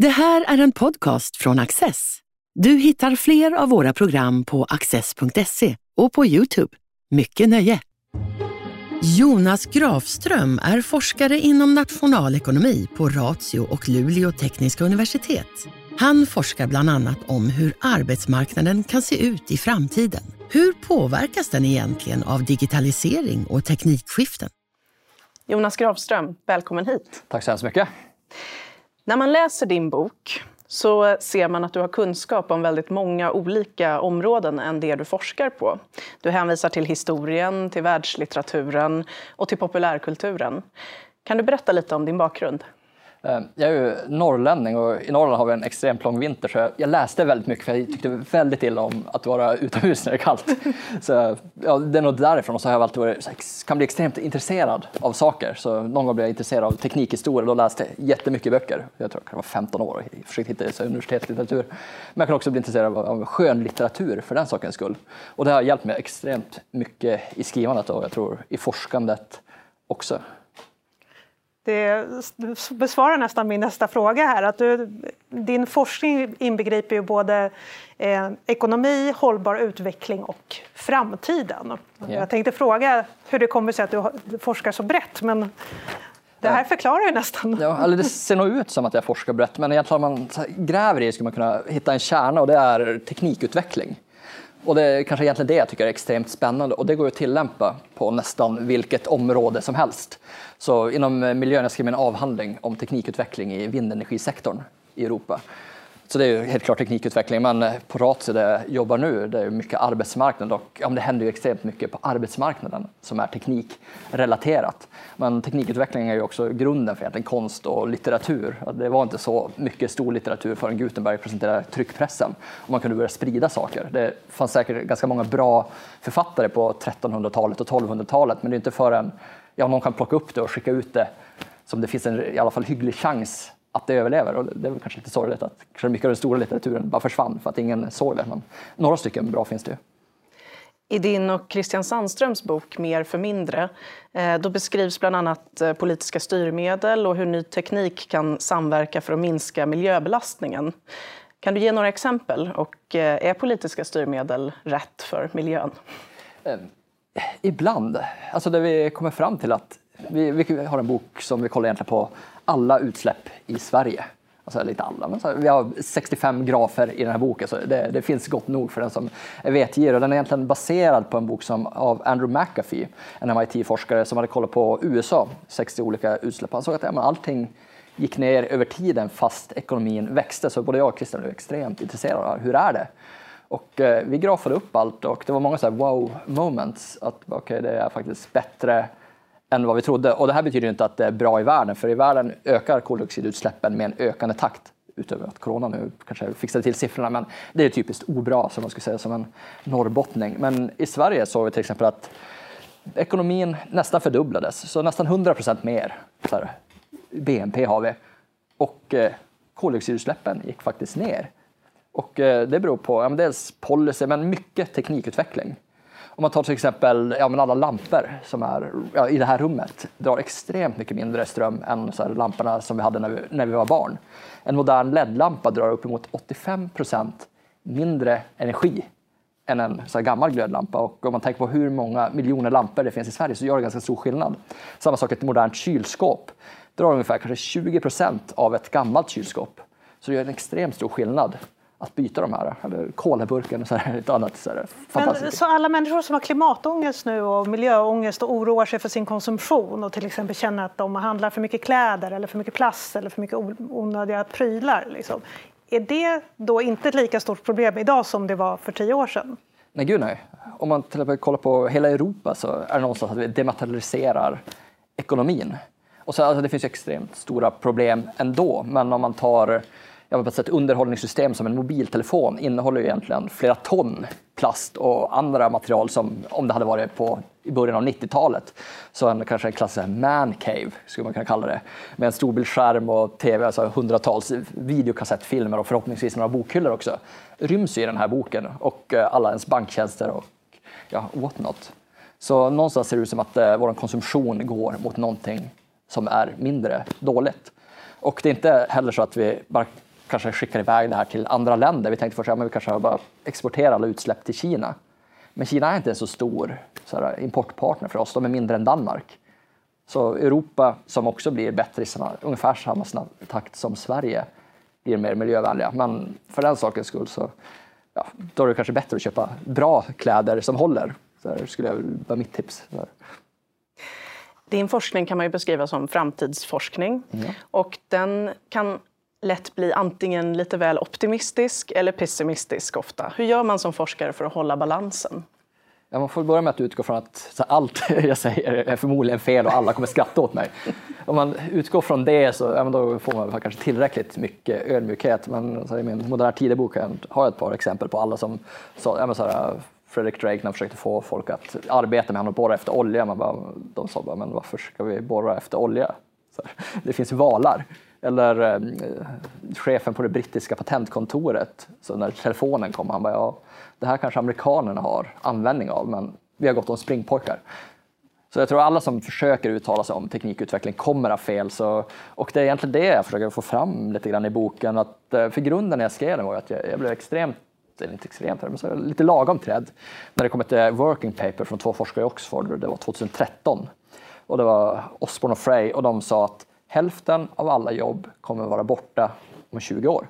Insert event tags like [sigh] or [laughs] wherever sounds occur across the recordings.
Det här är en podcast från Access. Du hittar fler av våra program på access.se och på Youtube. Mycket nöje! Jonas Grafström är forskare inom nationalekonomi på Ratio och Luleå tekniska universitet. Han forskar bland annat om hur arbetsmarknaden kan se ut i framtiden. Hur påverkas den egentligen av digitalisering och teknikskiften? Jonas Grafström, välkommen hit. Tack så hemskt mycket. När man läser din bok så ser man att du har kunskap om väldigt många olika områden än det du forskar på. Du hänvisar till historien, till världslitteraturen och till populärkulturen. Kan du berätta lite om din bakgrund? Eh, jag är ju norrlänning och i Norrland har vi en extremt lång vinter så jag läste väldigt mycket för jag tyckte väldigt illa om att vara utomhus när det är kallt. [laughs] Så, ja, det är nog därifrån och så har jag alltid varit, kan bli extremt intresserad av saker. Så någon gång blev jag intresserad av teknikhistoria och läste jättemycket böcker. Jag tror jag var 15 år och försökte hitta universitetslitteratur. Men jag kan också bli intresserad av, av skönlitteratur för den sakens skull. Och det har hjälpt mig extremt mycket i skrivandet och jag tror i forskandet också. Det besvarar nästan min nästa fråga här. Att du, din forskning inbegriper ju både eh, ekonomi, hållbar utveckling och framtiden. Yeah. Jag tänkte fråga hur det kommer sig att du forskar så brett, men det här förklarar ju nästan. Ja, eller det ser nog ut som att jag forskar brett, men egentligen om man gräver i det skulle man kunna hitta en kärna och det är teknikutveckling. Och det är kanske egentligen det jag tycker är extremt spännande och det går att tillämpa på nästan vilket område som helst. Så inom miljön, jag skrev en avhandling om teknikutveckling i vindenergisektorn i Europa. Så det är ju helt klart teknikutveckling, men eh, på Ratio där jag jobbar nu, det är mycket arbetsmarknad och ja, det händer ju extremt mycket på arbetsmarknaden som är teknikrelaterat. Men teknikutveckling är ju också grunden för egentligen konst och litteratur. Det var inte så mycket stor litteratur förrän Gutenberg presenterade tryckpressen och man kunde börja sprida saker. Det fanns säkert ganska många bra författare på 1300-talet och 1200-talet, men det är inte förrän ja, någon kan plocka upp det och skicka ut det som det finns en i alla fall hygglig chans att det överlever. Och det är väl kanske lite sorgligt att kanske mycket av den stora litteraturen bara försvann för att ingen såg det. Men några stycken bra finns det ju. I din och Christian Sandströms bok Mer för mindre eh, då beskrivs bland annat eh, politiska styrmedel och hur ny teknik kan samverka för att minska miljöbelastningen. Kan du ge några exempel? Och eh, är politiska styrmedel rätt för miljön? Ibland. Alltså det vi kommer fram till att vi, vi har en bok som vi kollar egentligen på alla utsläpp i Sverige. Alltså lite alla, men så, vi har 65 grafer i den här boken så det, det finns gott nog för den som är vetgirig. Den är egentligen baserad på en bok som, av Andrew McAfee, en MIT-forskare som hade kollat på USA, 60 olika utsläpp. Han såg att ja, allting gick ner över tiden fast ekonomin växte. Så både jag och Christian blev extremt intresserade av hur är det? Och eh, vi grafade upp allt och det var många så wow moments. Att okay, det är faktiskt bättre än vad vi trodde. Och det här betyder inte att det är bra i världen, för i världen ökar koldioxidutsläppen med en ökande takt utöver att corona nu kanske fixade till siffrorna, men det är typiskt obra som man skulle säga som en norrbottning. Men i Sverige såg vi till exempel att ekonomin nästan fördubblades, så nästan 100 procent mer här, BNP har vi. Och eh, koldioxidutsläppen gick faktiskt ner. Och eh, det beror på ja, dels policy, men mycket teknikutveckling. Om man tar till exempel ja, men alla lampor som är ja, i det här rummet drar extremt mycket mindre ström än så här, lamporna som vi hade när vi, när vi var barn. En modern LED-lampa drar uppemot 85 procent mindre energi än en så gammal glödlampa. Och om man tänker på hur många miljoner lampor det finns i Sverige så gör det ganska stor skillnad. Samma sak ett modernt kylskåp drar ungefär kanske 20 procent av ett gammalt kylskåp. Så det gör en extremt stor skillnad att byta de här, eller kolaburken och så här, [laughs] ett annat. Så, här, Men, så alla människor som har klimatångest nu och miljöångest och oroar sig för sin konsumtion och till exempel känner att de handlar för mycket kläder eller för mycket plast eller för mycket onödiga prylar. Liksom. Är det då inte ett lika stort problem idag som det var för tio år sedan? Nej, gud nej. Om man till exempel kollar på hela Europa så är det någonstans att vi dematerialiserar ekonomin. Och så, alltså, det finns extremt stora problem ändå, men om man tar ja, ett underhållningssystem som en mobiltelefon innehåller ju egentligen flera ton plast och andra material som om det hade varit på i början av 90-talet så en, kanske en klassisk man cave skulle man kunna kalla det med en storbildsskärm och tv, alltså hundratals videokassettfilmer och förhoppningsvis några bokhyllor också ryms i den här boken och eh, alla ens banktjänster och ja, what not. Så någonstans ser det ut som att eh, vår konsumtion går mot någonting som är mindre dåligt. Och det är inte heller så att vi bara kanske skickar iväg det här till andra länder. Vi tänkte först att ja, vi kanske bara exporterar alla utsläpp till Kina. Men Kina är inte en så stor så här, importpartner för oss, de är mindre än Danmark. Så Europa, som också blir bättre i samma, ungefär samma snabb takt som Sverige, blir mer miljövänliga. Men för den sakens skull så ja, då är det kanske bättre att köpa bra kläder som håller. Så här skulle jag vara mitt tips. Din forskning kan man ju beskriva som framtidsforskning mm. och den kan lätt bli antingen lite väl optimistisk eller pessimistisk ofta. Hur gör man som forskare för att hålla balansen? Ja, man får börja med att utgå från att så allt [laughs] jag säger är förmodligen fel och alla kommer skratta åt mig. Om man utgår från det så ja, då får man kanske tillräckligt mycket ödmjukhet. Men så I min moderna tidebok har jag ett par exempel på alla som sa, ja, så här, Fredrik Drake när försökte få folk att arbeta med honom och borra efter olja. Man bara, de sa bara, men varför ska vi borra efter olja? Så, det finns valar. Eller ehm, eh, chefen på det brittiska patentkontoret, så när telefonen kom, han bara, ja, det här kanske amerikanerna har användning av, men vi har gått om springpojkar. Så jag tror alla som försöker uttala sig om teknikutveckling kommer ha fel. Så, och det är egentligen det jag försöker få fram lite grann i boken. Att, eh, för grunden när jag skrev den var att jag, jag blev extremt eller inte extremt, men så lite lagom trädd när det kom ett working paper från två forskare i Oxford, det var 2013. Och det var Osborne och Frey och de sa att hälften av alla jobb kommer vara borta om 20 år.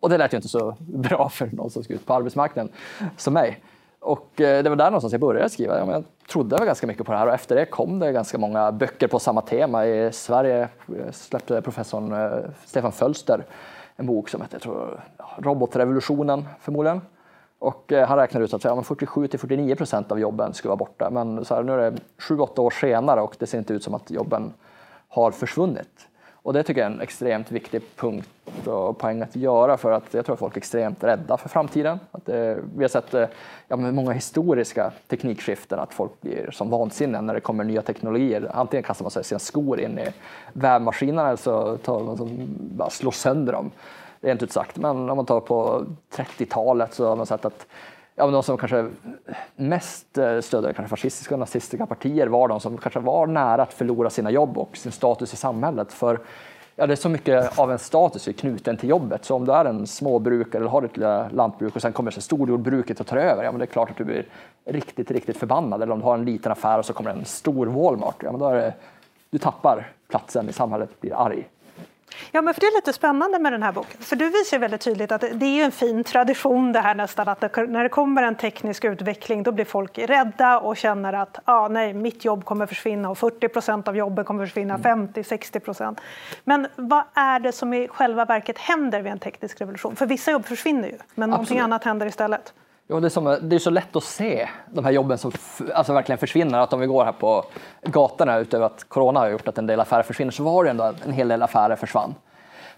Och det lät ju inte så [laughs] bra för någon som ska ut på arbetsmarknaden som mig. Och eh, det var där någonstans jag började skriva. Jag trodde ganska mycket på det här och efter det kom det ganska många böcker på samma tema. I Sverige eh, släppte professorn eh, Stefan Fölster en bok som heter tror, Robotrevolutionen förmodligen. Och han räknar ut att 47 till 49 procent av jobben skulle vara borta. Men så här, nu är det 7-8 år senare och det ser inte ut som att jobben har försvunnit. Och det tycker jag är en extremt viktig punkt och poäng att göra för att jag tror att folk är extremt rädda för framtiden. Att det, vi har sett eh, ja, med många historiska teknikskiften att folk blir som vansinniga när det kommer nya teknologier. Antingen kastar man sig sina skor in i vävmaskinerna eller så tar man som, bara slår sönder dem. Rent ut sagt. Men om man tar på 30-talet så har man sett att ja, de som kanske mest eh, stödde kanske fascistiska och nazistiska partier var de som kanske var nära att förlora sina jobb och sin status i samhället. För ja, det är så mycket av en status är knuten till jobbet. Så om du är en småbrukare eller har ett lilla lantbruk och sen kommer storjordbruket och tar över, ja, men det är klart att du blir riktigt, riktigt förbannad. Eller om du har en liten affär och så kommer en stor Walmart, ja, men då är det, du tappar platsen i samhället, blir arg. Ja, men för det är lite spännande med den här boken. För du visar väldigt tydligt att det är en fin tradition det här nästan att det, när det kommer en teknisk utveckling då blir folk rädda och känner att ah, nej, mitt jobb kommer försvinna och 40 procent av jobben kommer försvinna, 50-60 mm. procent. Men vad är det som i själva verket händer vid en teknisk revolution? För vissa jobb försvinner ju, men Absolut. någonting annat händer istället. Ja, det, är som, det är så lätt att se de här jobben som alltså verkligen försvinner. Att om vi går här på gatorna, utöver att corona har gjort att en del affärer försvinner, så var det ändå en hel del affärer försvann.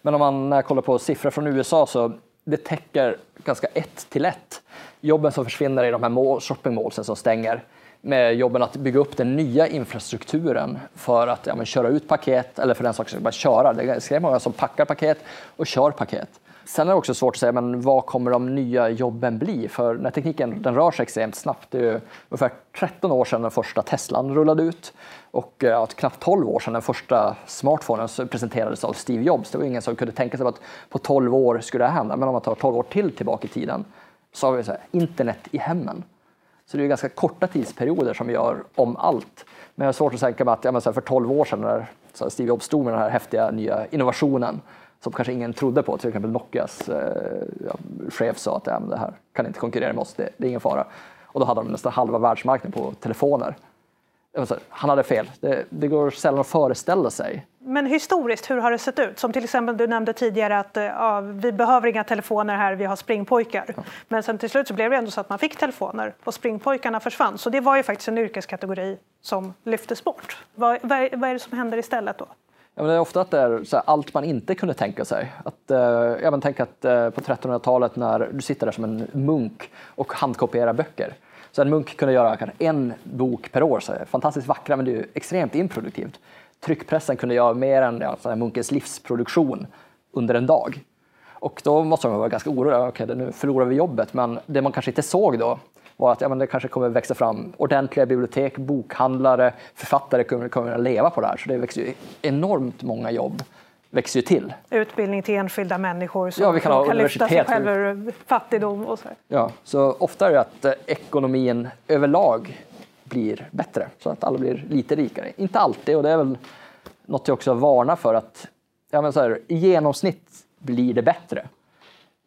Men om man kollar på siffror från USA så det täcker ganska ett till ett jobben som försvinner i de här shoppingmålsen som stänger med jobben att bygga upp den nya infrastrukturen för att ja, köra ut paket eller för den saken bara köra. Det är ganska många som packar paket och kör paket. Sen är det också svårt att säga, men vad kommer de nya jobben bli? För när tekniken den rör sig extremt snabbt. Det är ungefär 13 år sedan den första Teslan rullade ut och eh, ja, knappt 12 år sedan den första smartphonen presenterades av Steve Jobs. Det var ingen som kunde tänka sig att på 12 år skulle det hända. Men om man tar 12 år till tillbaka i tiden så har vi så här, internet i hemmen. Så det är ganska korta tidsperioder som gör om allt. Men jag har svårt att tänka mig att ja, för 12 år sedan när Steve Jobs stod med den här häftiga nya innovationen som kanske ingen trodde på. Till exempel Nokias eh, chef sa att ja, det här kan inte konkurrera med oss, det, det är ingen fara. Och då hade de nästan halva världsmarknaden på telefoner. Han hade fel. Det, det, går sällan att föreställa sig. Men historiskt, hur har det sett ut? Som till exempel du nämnde tidigare att eh, ja, vi behöver inga telefoner här, vi har springpojkar. Ja. Men sen till slut så blev det ändå så att man fick telefoner och springpojkarna försvann. Så det var ju faktiskt en yrkeskategori som lyftes bort. Vad, vad, vad är det som händer istället då? Ja, men det är ofta att det är här, allt man inte kunde tänka sig. Att, eh, ja, men tänk att eh, på 1300-talet när du sitter där som en munk och handkopierar böcker. Så en munk kunde göra kanske en bok per år, så fantastiskt vackra men det är extremt improduktivt. Tryckpressen kunde göra mer än ja, munkens livsproduktion under en dag. Och då måste man vara ganska orolig. Okej, nu förlorar vi jobbet. Men det man kanske inte såg då var att ja, men det kanske kommer växa fram ordentliga bibliotek, bokhandlare, författare kommer, kommer att leva på det här. Så det växer enormt många jobb växer ju till. Utbildning till enskilda människor som Ja, vi kan ha kan lyfta sig själva ur fattigdom och så. Ja, så ofta är det att eh, ekonomin överlag blir bättre, så att alla blir lite rikare. Inte alltid, och det är väl något jag också varnar för att ja, men så här, i genomsnitt blir det bättre.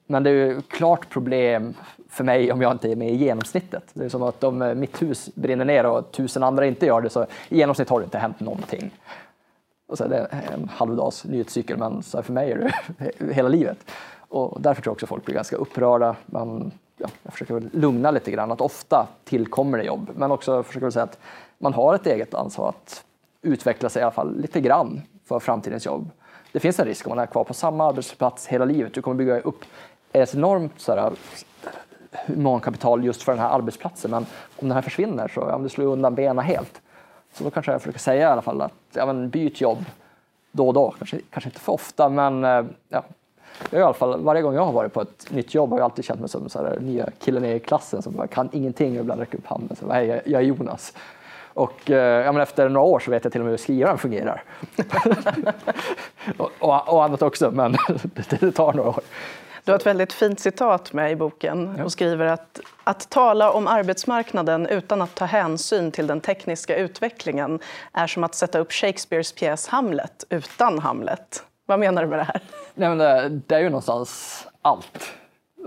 Men det är ju klart problem för mig om jag inte är med i genomsnittet. Det är som att om eh, mitt hus brinner ner och tusen andra inte gör det, så i genomsnitt har det inte hänt någonting. Och så är det en halvdags nyhetscykel, men så för mig är det [laughs] hela livet. Och därför tror jag också folk blir ganska upprörda. Man, ja, jag försöker lugna lite grann, att ofta tillkommer det jobb. Men också försöker säga att man har ett eget ansvar att utveckla sig i alla fall lite grann för framtidens jobb. Det finns en risk om man är kvar på samma arbetsplats hela livet. Du kommer bygga upp ett enormt så här, humankapital just för den här arbetsplatsen. Men om den här försvinner så ja, det slår undan benen helt. Så då kanske jag försöker säga i alla fall att ja, men byt jobb då och då. Kanske, kanske inte för ofta, men eh, ja. Jag i alla fall, varje gång jag har varit på ett nytt jobb har jag alltid känt mig som så här, nya killen i klassen som bara kan ingenting och ibland räcker upp handen. Så, Hej, jag, är Jonas. Och eh, ja, men efter några år så vet jag till och med hur skrivaren fungerar. [laughs] och, och, och annat också, men [laughs] det, det tar några år. Du har ett väldigt fint citat med i boken och skriver att att tala om arbetsmarknaden utan att ta hänsyn till den tekniska utvecklingen är som att sätta upp Shakespeares pjäs Hamlet utan Hamlet. Vad menar du med det här? Nej, men det, det är ju någonstans allt.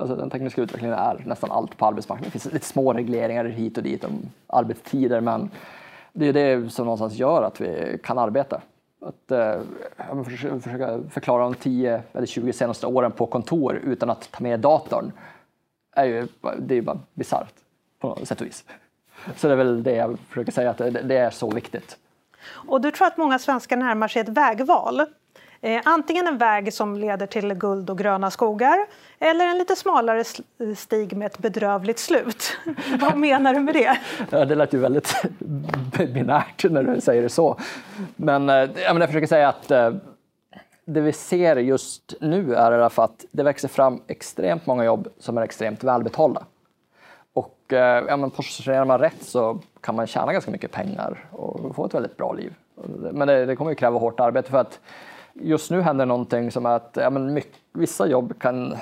Alltså, den tekniska utvecklingen är nästan allt på arbetsmarknaden. Det finns lite små regleringar hit och dit om arbetstider, men det är det som någonstans gör att vi kan arbeta. Att eh, försöka, förklara de 10 eller 20 senaste åren på kontor utan att ta med datorn är ju det är ju bara bisarrt på något sätt och vis. Så det är väl det jag försöker säga, att det, det är så viktigt. Och du tror att många svenskar närmar sig ett vägval. Eh, antingen en väg som leder till guld och gröna skogar eller en lite smalare stig med ett bedrövligt slut. [laughs] Vad menar du med det? Ja, det lät ju väldigt [laughs] binärt när du säger det så. Men, eh, jag försöker säga att eh, det vi ser just nu är i alla fall att det växer fram extremt många jobb som är extremt välbetalda. Och eh, ja, men positionerar man rätt så kan man tjäna ganska mycket pengar och få ett väldigt bra liv. Men det, det kommer ju kräva hårt arbete för att just nu händer någonting som är att ja, men mycket, vissa jobb kan eh,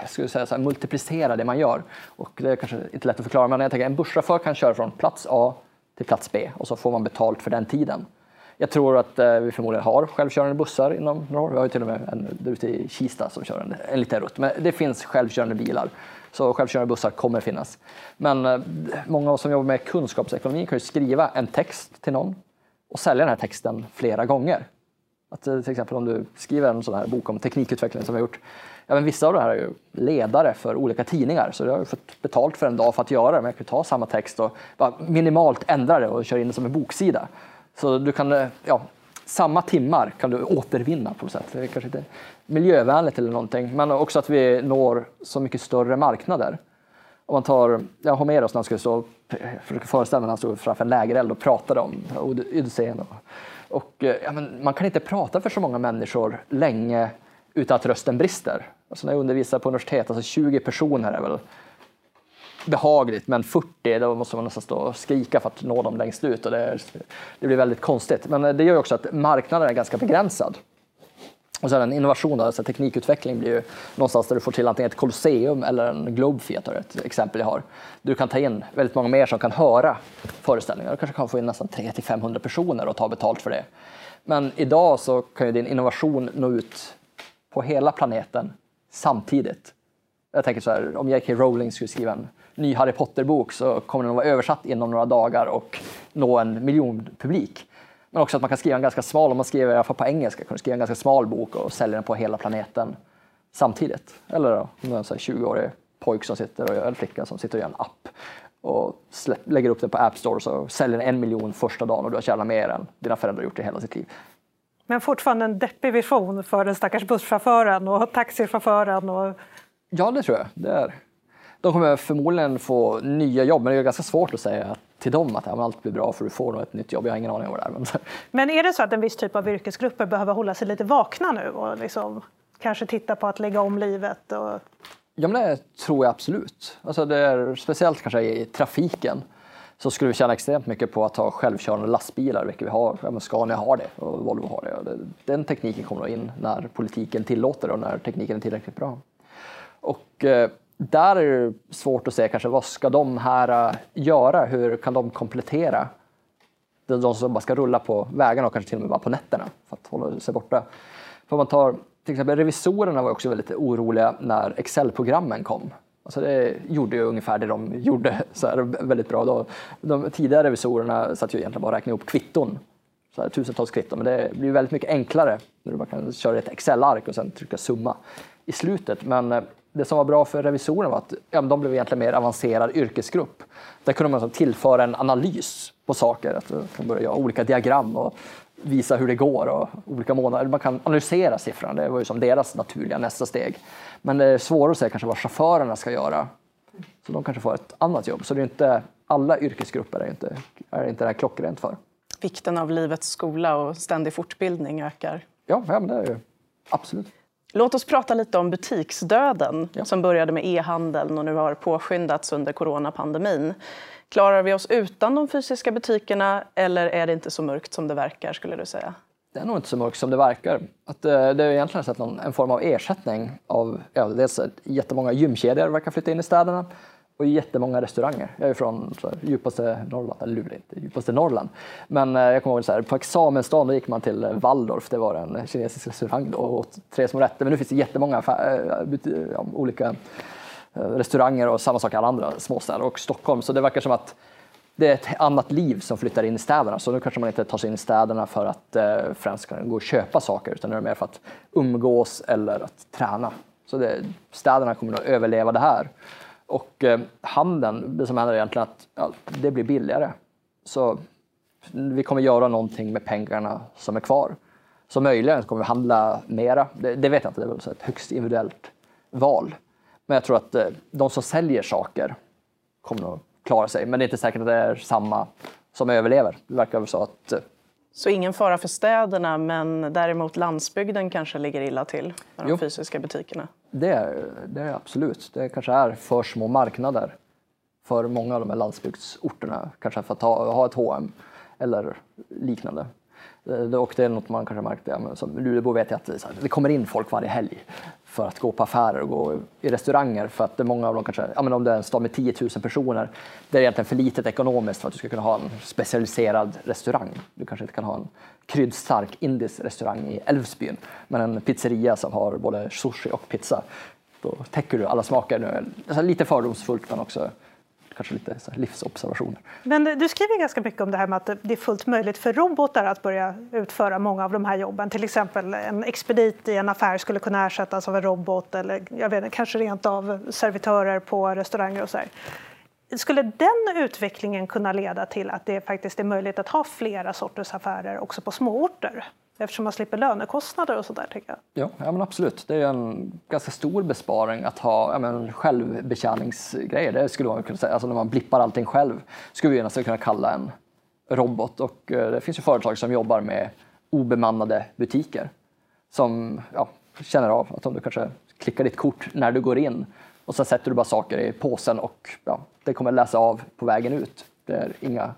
jag skulle säga så här, multiplicera det man gör. Och det är kanske inte lätt att förklara, men jag tänker en busschaufför kan köra från plats A till plats B och så får man betalt för den tiden. Jag tror att eh, vi förmodligen har självkörande bussar inom några år. Vi har ju till och med en ute i Kista som kör en, en liten rutt. Men det finns självkörande bilar. Så självkörande bussar kommer finnas. Men eh, många av oss som jobbar med kunskapsekonomi kan ju skriva en text till någon och sälja den här texten flera gånger. Att eh, till exempel om du skriver en sån här bok om teknikutveckling som vi har gjort. Ja, men vissa av de här är ju ledare för olika tidningar så jag har ju fått betalt för en dag för att göra det. Men jag kan ta samma text och bara minimalt ändra det och köra in det som en boksida. Så du kan, eh, ja, samma timmar kan du återvinna på något sätt. Det är kanske inte miljövänligt eller någonting, men också att vi når så mycket större marknader. Om man tar ja, Homeros när han skulle stå, jag försöker föreställa mig när han stod framför en lägereld och pratade om Od- Odysseen. Och, och, eh, ja, men man kan inte prata för så många människor länge utan att rösten brister. Alltså när jag undervisar på universitet, alltså 20 personer är väl behagligt, men 40 då måste man nästan stå och skrika för att nå dem längst ut och det, är, det blir väldigt konstigt. Men eh, det gör också att marknaden är ganska begränsad. Och sen en innovation, alltså teknikutveckling blir ju någonstans där du får till antingen ett Colosseum eller en Globe theater, ett exempel jag har. Du kan ta in väldigt många mer som kan höra föreställningar. Du kanske kan få in nästan 300-500 personer och ta betalt för det. Men idag så kan ju din innovation nå ut på hela planeten samtidigt. Jag tänker så här, om J.K. Rowling skulle skriva en ny Harry Potter-bok så kommer den att vara översatt inom några dagar och nå en miljon publik. Men också att man kan skriva en ganska smal, om man skriver i alla fall på engelska, kan du skriva en ganska smal bok och sälja den på hela planeten samtidigt. Eller då, om du är en så här 20-årig pojk som sitter och eller flicka som sitter och gör en app och släpp, lägger upp den på App Store så säljer den en miljon första dagen och du har tjänat mer än dina föräldrar gjort i hela sitt liv. Men fortfarande en deppig vision för den stackars busschauffören och taxichauffören. Och... Ja, det tror jag. Det är. De kommer förmodligen få nya jobb, men det är ganska svårt att säga till dem att ja, men allt blir bra för du får nog ett nytt jobb. Jag har ingen aning om det är. Men... Men är det så att en viss typ av yrkesgrupper behöver hålla sig lite vakna nu och liksom kanske titta på att lägga om livet? Och... Ja, men det tror jag absolut. Alltså det är speciellt kanske i trafiken. så skulle vi tjäna extremt mycket på att ha självkörande lastbilar, vilket vi har. Ja, Scania har det och Volvo har det. Den tekniken kommer in när politiken tillåter och när tekniken är tillräckligt bra. Och eh, där är det svårt att se kanske vad ska de här äh, göra? Hur kan de komplettera de som bara ska rulla på vägarna och kanske till och med bara på nätterna för att hålla sig borta. För man tar till exempel revisorerna var också väldigt oroliga när Excel-programmen kom. Alltså det gjorde ju ungefär det de gjorde så här, väldigt bra. Då, de tidigare revisorerna satt ju egentligen bara och räknade ihop kvitton. Så här, tusentals kvitton. Men det blir väldigt mycket enklare när du bara kan köra ett Excel-ark och sen trycka summa i slutet. Men det som var bra för revisorerna var att ja, de blev egentligen mer avancerad yrkesgrupp. Där kunde man liksom tillföra en analys på saker. Att man kan börja göra olika diagram och visa hur det går och olika månader. Man kan analysera siffrorna. Det var ju som deras naturliga nästa steg. Men det är svårare att säga kanske vad chaufförerna ska göra. Så de kanske får ett annat jobb. Så det är inte, alla yrkesgrupper är inte, är inte det här klockrent för. Vikten av livets skola och ständig fortbildning ökar. Ja, ja men det är ju absolut. Låt oss prata lite om butiksdöden ja. som började med e-handeln och nu har påskyndats under coronapandemin. Klarar vi oss utan de fysiska butikerna eller är det inte så mörkt som det verkar skulle du säga? Det är nog inte så mörkt som det verkar. Att, eh, det är egentligen sett någon, en form av ersättning av ja, dels jättemånga gymkedjor verkar flytta in i städerna och jättemånga restauranger. Jag är från så här, djupaste Norrland, eller Luleå inte, djupaste Norrland. Men eh, jag kommer ihåg så här, på examensdagen då gick man till eh, Waldorf, det var en kinesisk restaurang då, och åt tre små rätter. Men nu finns det jättemånga äh, olika äh, restauranger och samma sak i alla andra småstäder och Stockholm. Så det verkar som att det är ett annat liv som flyttar in i städerna. Så nu kanske man inte tar sig in i städerna för att eh, främst kunna gå och köpa saker utan nu är det mer för att umgås eller att träna. Så det, städerna kommer att överleva det här. Och eh, handeln, det som händer egentligen att ja, det blir billigare. Så vi kommer göra någonting med pengarna som är kvar. Så möjligen kommer vi handla mera. Det, det vet jag inte, det är väl ett högst individuellt val. Men jag tror att eh, de som säljer saker kommer att klara sig. Men det är inte säkert att det är samma som överlever. Det verkar väl så att... Eh, så ingen fara för städerna, men däremot landsbygden kanske ligger illa till med de jo. fysiska butikerna? Det, det är absolut. Det kanske är för små marknader för många av de här landsbygdsorterna. Kanske för att ha, ha ett H&M eller liknande. Eh, och det är något man kanske märkt, ja, som Lulebo, vet jag att det kommer in folk varje helg för att gå på affärer och gå i restauranger för att det är många av dem kanske, ja, men om det är en stad med 10 000 personer, det är egentligen för litet ekonomiskt för att du ska kunna ha en specialiserad restaurang. Du kanske inte kan ha en kryddstark indisk restaurang i Älvsbyn, men en pizzeria som har både sushi och pizza. Då täcker du alla smaker. Alltså lite fördomsfullt men också kanske lite så livsobservationer. Men du skriver ganska mycket om det här med att det är fullt möjligt för robotar att börja utföra många av de här jobben. Till exempel en expedit i en affär skulle kunna ersättas av en robot eller jag vet, kanske rent av servitörer på restauranger och så här. Skulle den utvecklingen kunna leda till att det faktiskt är möjligt att ha flera sorters affärer också på småorter? Eftersom man slipper lönekostnader och sådär tycker jag. Ja, ja men absolut. Det är en ganska stor besparing att ha ja, men, självbetjäningsgrejer. Det skulle man kunna säga. Alltså när man blippar allting själv skulle vi nästan kunna kalla en robot. Och eh, det finns ju företag som jobbar med obemannade butiker som ja, känner av att om du kanske klickar ditt kort när du går in och så sätter du bara saker i påsen och ja, det kommer läsa av på vägen ut. Det är inga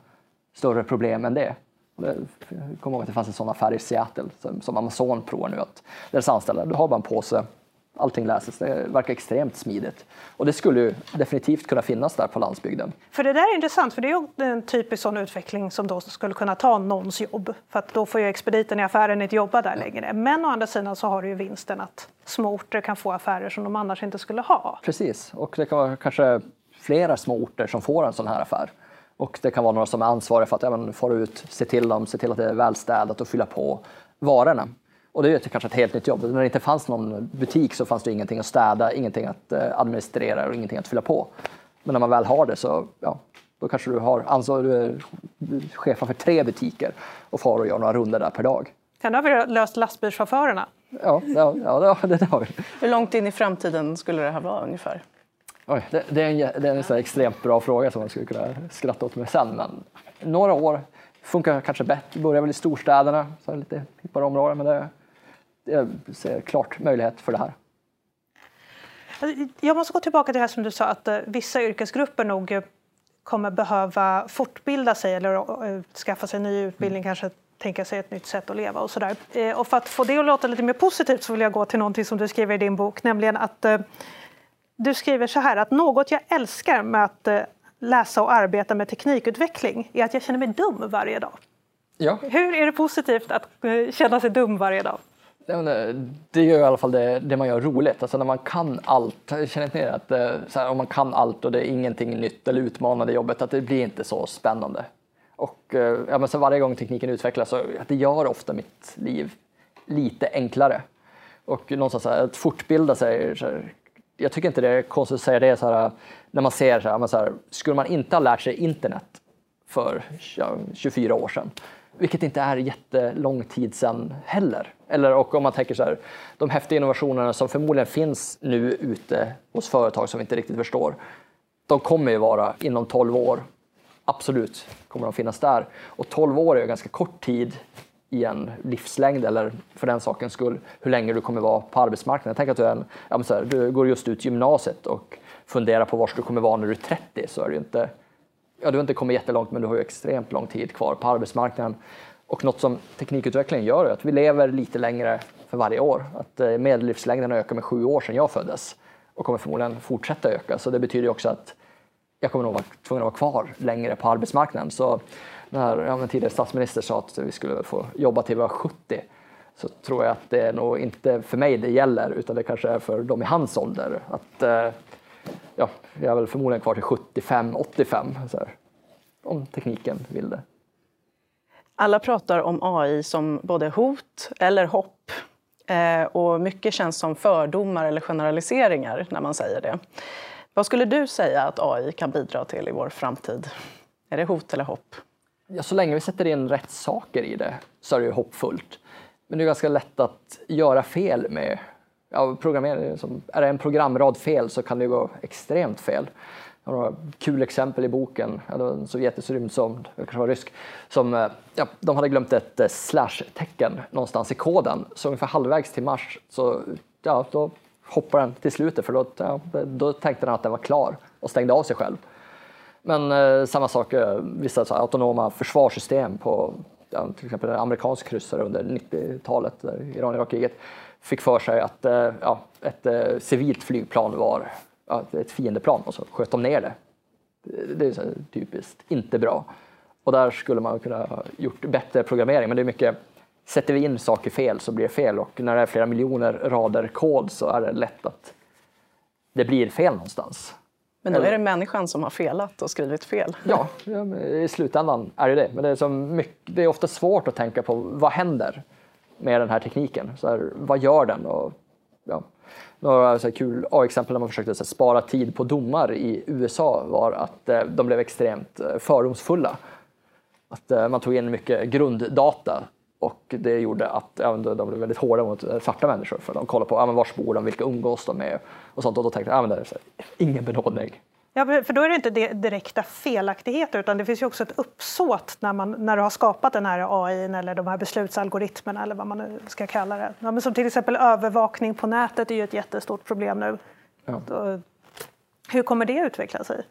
större problem än det. Jag kommer ihåg att det fanns en sån affär i Seattle som, Amazon provar nu. Att deras anställda, du har bara en påse, allting läses. Det verkar extremt smidigt. Och det skulle ju definitivt kunna finnas där på landsbygden. För det där är intressant, för det är en typisk sån utveckling som då skulle kunna ta någons jobb. För att då får ju expediten i affären inte jobba där längre. Men å andra sidan så har du ju vinsten att små orter kan få affärer som de annars inte skulle ha. Precis, och det kan vara kanske flera små orter som får en sån här affär. Och det kan vara några som är ansvariga för att ja, få ut, se till dem, se till att det är välstädat och fylla på varorna. Och det är kanske ett helt nytt jobb. När det inte fanns någon butik så fanns det ingenting att städa, ingenting att eh, administrera och ingenting att fylla på. Men när man väl har det så ja, då kanske du har ansvar, du är chef för tre butiker och far och gör några runder där per dag. Sen har vi löst lastbilschaufförerna. Ja, ja, ja det, det har vi. Hur långt in i framtiden skulle det här vara ungefär? Oj, det, det, är en, det är en så extremt bra fråga som man skulle kunna skratta åt mig sen. Men några år funkar kanske bättre. Börjar väl i storstäderna, så lite hippare områden. Men det, jag ser klart möjlighet för det här. Jag måste gå tillbaka till det här som du sa att uh, vissa yrkesgrupper nog kommer behöva fortbilda sig eller skaffa sig ny utbildning, mm. kanske tänka sig ett nytt sätt att leva och sådär. Och för att få det att låta lite mer positivt så vill jag gå till någonting som du skriver i din bok, nämligen att du skriver så här att något jag älskar med att läsa och arbeta med teknikutveckling är att jag känner mig dum varje dag. Ja. Hur är det positivt att känna sig dum varje dag? Det gör i alla fall det, det, man gör roligt. Alltså när man kan allt. Känner inte att eh, här, om man kan allt och det är ingenting nytt eller utmanande i jobbet, att det blir inte så spännande. Och eh, ja, men så varje gång tekniken utvecklas så det gör ofta mitt liv lite enklare. Och någonstans så här, att fortbilda sig. Så här, jag tycker inte det är konstigt att säga det så här, när man ser så här, så här, skulle man inte ha lärt sig internet för 24 år sedan, vilket inte är jättelång tid sedan heller. Eller och om man tänker så här, de häftiga innovationerna som förmodligen finns nu ute hos företag som vi inte riktigt förstår, de kommer ju vara inom 12 år. Absolut kommer de finnas där. Och 12 år är ju ganska kort tid i en livslängd eller för den sakens skull hur länge du kommer vara på arbetsmarknaden. Tänk att du, är en, ja, här, du går just ut gymnasiet och funderar på var du kommer vara när du är 30 så är det inte ja, du har inte kommit jättelångt men du har ju extremt lång tid kvar på arbetsmarknaden. Och något som teknikutvecklingen gör är att vi lever lite längre för varje år. Att eh, medellivslängden har ökat med sju år sedan jag föddes och kommer förmodligen fortsätta öka. Så det betyder också att jag kommer nog vara tvungen att vara kvar längre på arbetsmarknaden. Så när ja, tidigare statsminister sa att vi skulle få jobba till vi var 70 så tror jag att det är nog inte för mig det gäller utan det kanske är för de i hans ålder. Att, eh, ja, jag är väl förmodligen kvar till 75, 85 om tekniken vill det. Alla pratar om AI som både hot eller hopp. Eh, och mycket känns som fördomar eller generaliseringar när man säger det. Vad skulle du säga att AI kan bidra till i vår framtid? Är det hot eller hopp? Ja, så länge vi sätter in rätt saker i det så är det ju hoppfullt. Men det är ganska lätt att göra fel med ja, programmering. Är det en programrad fel så kan det gå extremt fel. Jag har några kul exempel i boken. Ja, det var en sovjetisk rymdsond, det kanske var rysk, som eh, ja, de hade glömt ett eh, slash-tecken någonstans i koden. Så ungefär halvvägs till Mars så ja, då hoppade den till slutet för då, ja, då tänkte den att den var klar och stängde av sig själv. Men eh, samma sak, eh, vissa så autonoma försvarssystem på ja, till exempel en amerikansk kryssare under 90-talet, Iran-Irak-kriget, fick för sig att eh, ja, ett eh, civilt flygplan var ja, ett fiendeplan och så sköt de ner det. Det är så typiskt inte bra. Och där skulle man kunna ha gjort bättre programmering, men det är mycket Sätter vi in saker fel så blir det fel och när det är flera miljoner rader kod så är det lätt att det blir fel någonstans. Men då är det människan som har felat och skrivit fel? [laughs] Ja, i slutändan är det det. Men det är, som mycket, det är ofta svårt att tänka på vad händer med den här tekniken? Så här, vad gör den? Och, ja, några så kul exempel när man försökte så här, spara tid på domar i USA var att eh, de blev extremt eh, fördomsfulla. Att eh, man tog in mycket grunddata och det gjorde att ja, de blev väldigt hårda mot eh, svarta människor för de kollade på ja, men var bor de, vilka umgås de med och sånt och då tänkte jag ja, det är så här, ingen benådning. Ja, för då är det inte direkta felaktigheter utan det finns ju också ett uppsåt när, man, när du har skapat den här AI eller de här beslutsalgoritmerna eller vad man nu ska kalla det. Ja, men som till exempel övervakning på nätet är ju ett jättestort problem nu. Ja. Hur kommer det utveckla sig?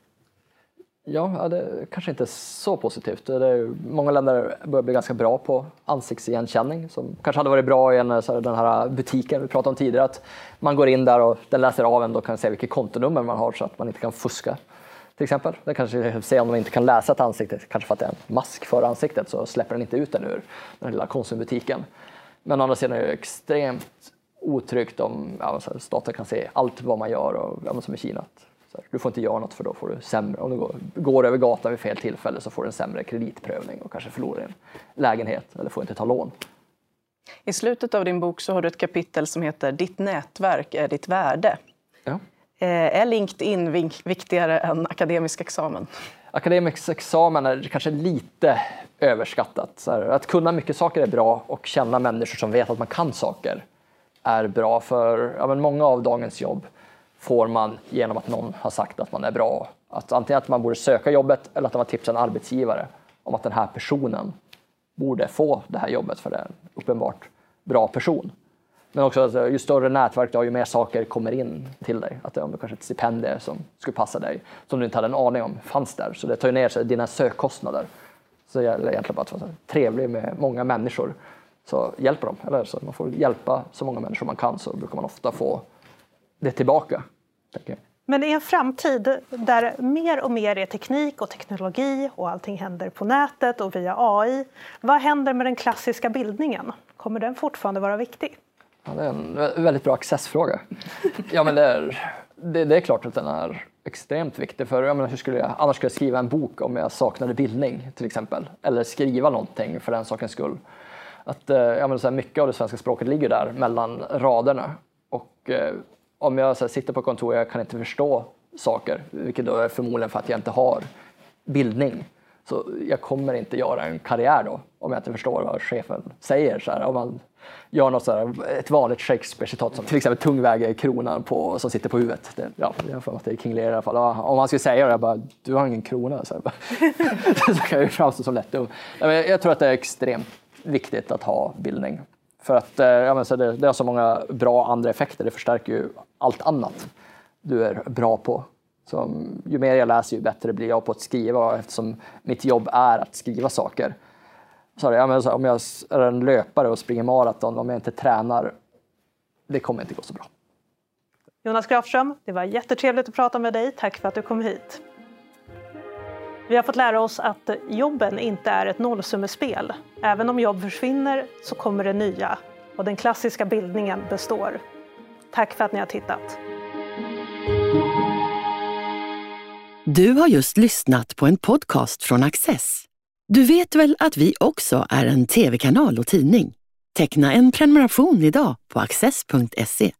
Ja, det är kanske inte så positivt. Det är, många länder börjar bli ganska bra på ansiktsigenkänning som kanske hade varit bra i en, så här, den här butiken vi pratade om tidigare. Att man går in där och den läser av en och kan se vilket kontonummer man har så att man inte kan fuska. Till exempel. Det kanske se om man inte kan läsa ett ansikte, kanske för att det är en mask för ansiktet så släpper den inte ut den ur den lilla konsumbutiken. Men å andra sidan är det extremt otryggt om ja, staten kan se allt vad man gör och ja, som i Kina. Du får inte göra något för då får du sämre, om du går, går över gatan vid fel tillfälle så får du en sämre kreditprövning och kanske förlorar en lägenhet eller får inte ta lån. I slutet av din bok så har du ett kapitel som heter Ditt nätverk är ditt värde. Ja. Eh, är LinkedIn viktigare än akademisk examen? Akademisk examen är kanske lite överskattat. att kunna mycket saker är bra och känna människor som vet att man kan saker är bra för ja, många av dagens jobb får man genom att någon har sagt att man är bra. Att antingen att man borde söka jobbet eller att man tipsar en arbetsgivare om att den här personen borde få det här jobbet för det är en uppenbart bra person. Men också att eh, ju större nätverk du har, ju mer saker kommer in till dig. Att det är kanske ett stipendium som skulle passa dig, som du inte hade en aning om fanns där. Så det tar ju ner sig dina sökkostnader. Så det gäller egentligen bara att vara trevlig med många människor. Så hjälper dem. Eller så man får hjälpa så många människor man kan så brukar man ofta få det tillbaka. Men i en framtid där mer och mer är teknik och teknologi och allting händer på nätet och via AI. Vad händer med den klassiska bildningen? Kommer den fortfarande vara viktig? Ja, det är en väldigt bra accessfråga. ja, men det, är, det, det, är klart att den är extremt viktig. För jag menar, hur skulle jag annars skulle jag skriva en bok om jag saknade bildning till exempel? Eller skriva någonting för den sakens skull. Att, eh, jag menar, så här, mycket av det svenska språket ligger där mellan raderna. Och eh, om jag här, sitter på kontor och jag kan inte förstå saker, vilket då är förmodligen för att jag inte har bildning, så jag kommer inte göra en karriär då om jag inte förstår vad chefen säger. Så här, om man gör något så här, ett vanligt Shakespeare-citat som till exempel tung väger kronan på, som sitter på huvudet. Det, ja, jag får att det är King Lear i alla fall. Om man skulle säga det, jag bara, du har ingen krona. Så, här, [laughs] så kan jag ju framstå som lätt dum. Jag tror att det är extremt viktigt att ha bildning. För att eh, ja, men så det, det har så många bra andra effekter. Det förstärker ju allt annat du är bra på. Så, ju mer jag läser, ju bättre blir jag på att skriva eftersom mitt jobb är att skriva saker. Så, ja, men så, om jag är en löpare och springer maraton, om jag inte tränar, det kommer inte gå så bra. Jonas Grafström, det var jättetrevligt att prata med dig. Tack för att du kom hit. Vi har fått lära oss att jobben inte är ett nollsummespel. Även om jobb försvinner så kommer det nya och den klassiska bildningen består. Tack för att ni har tittat. Du har just lyssnat på en podcast från Access. Du vet väl att vi också är en tv-kanal och tidning? Teckna en prenumeration idag på access.se.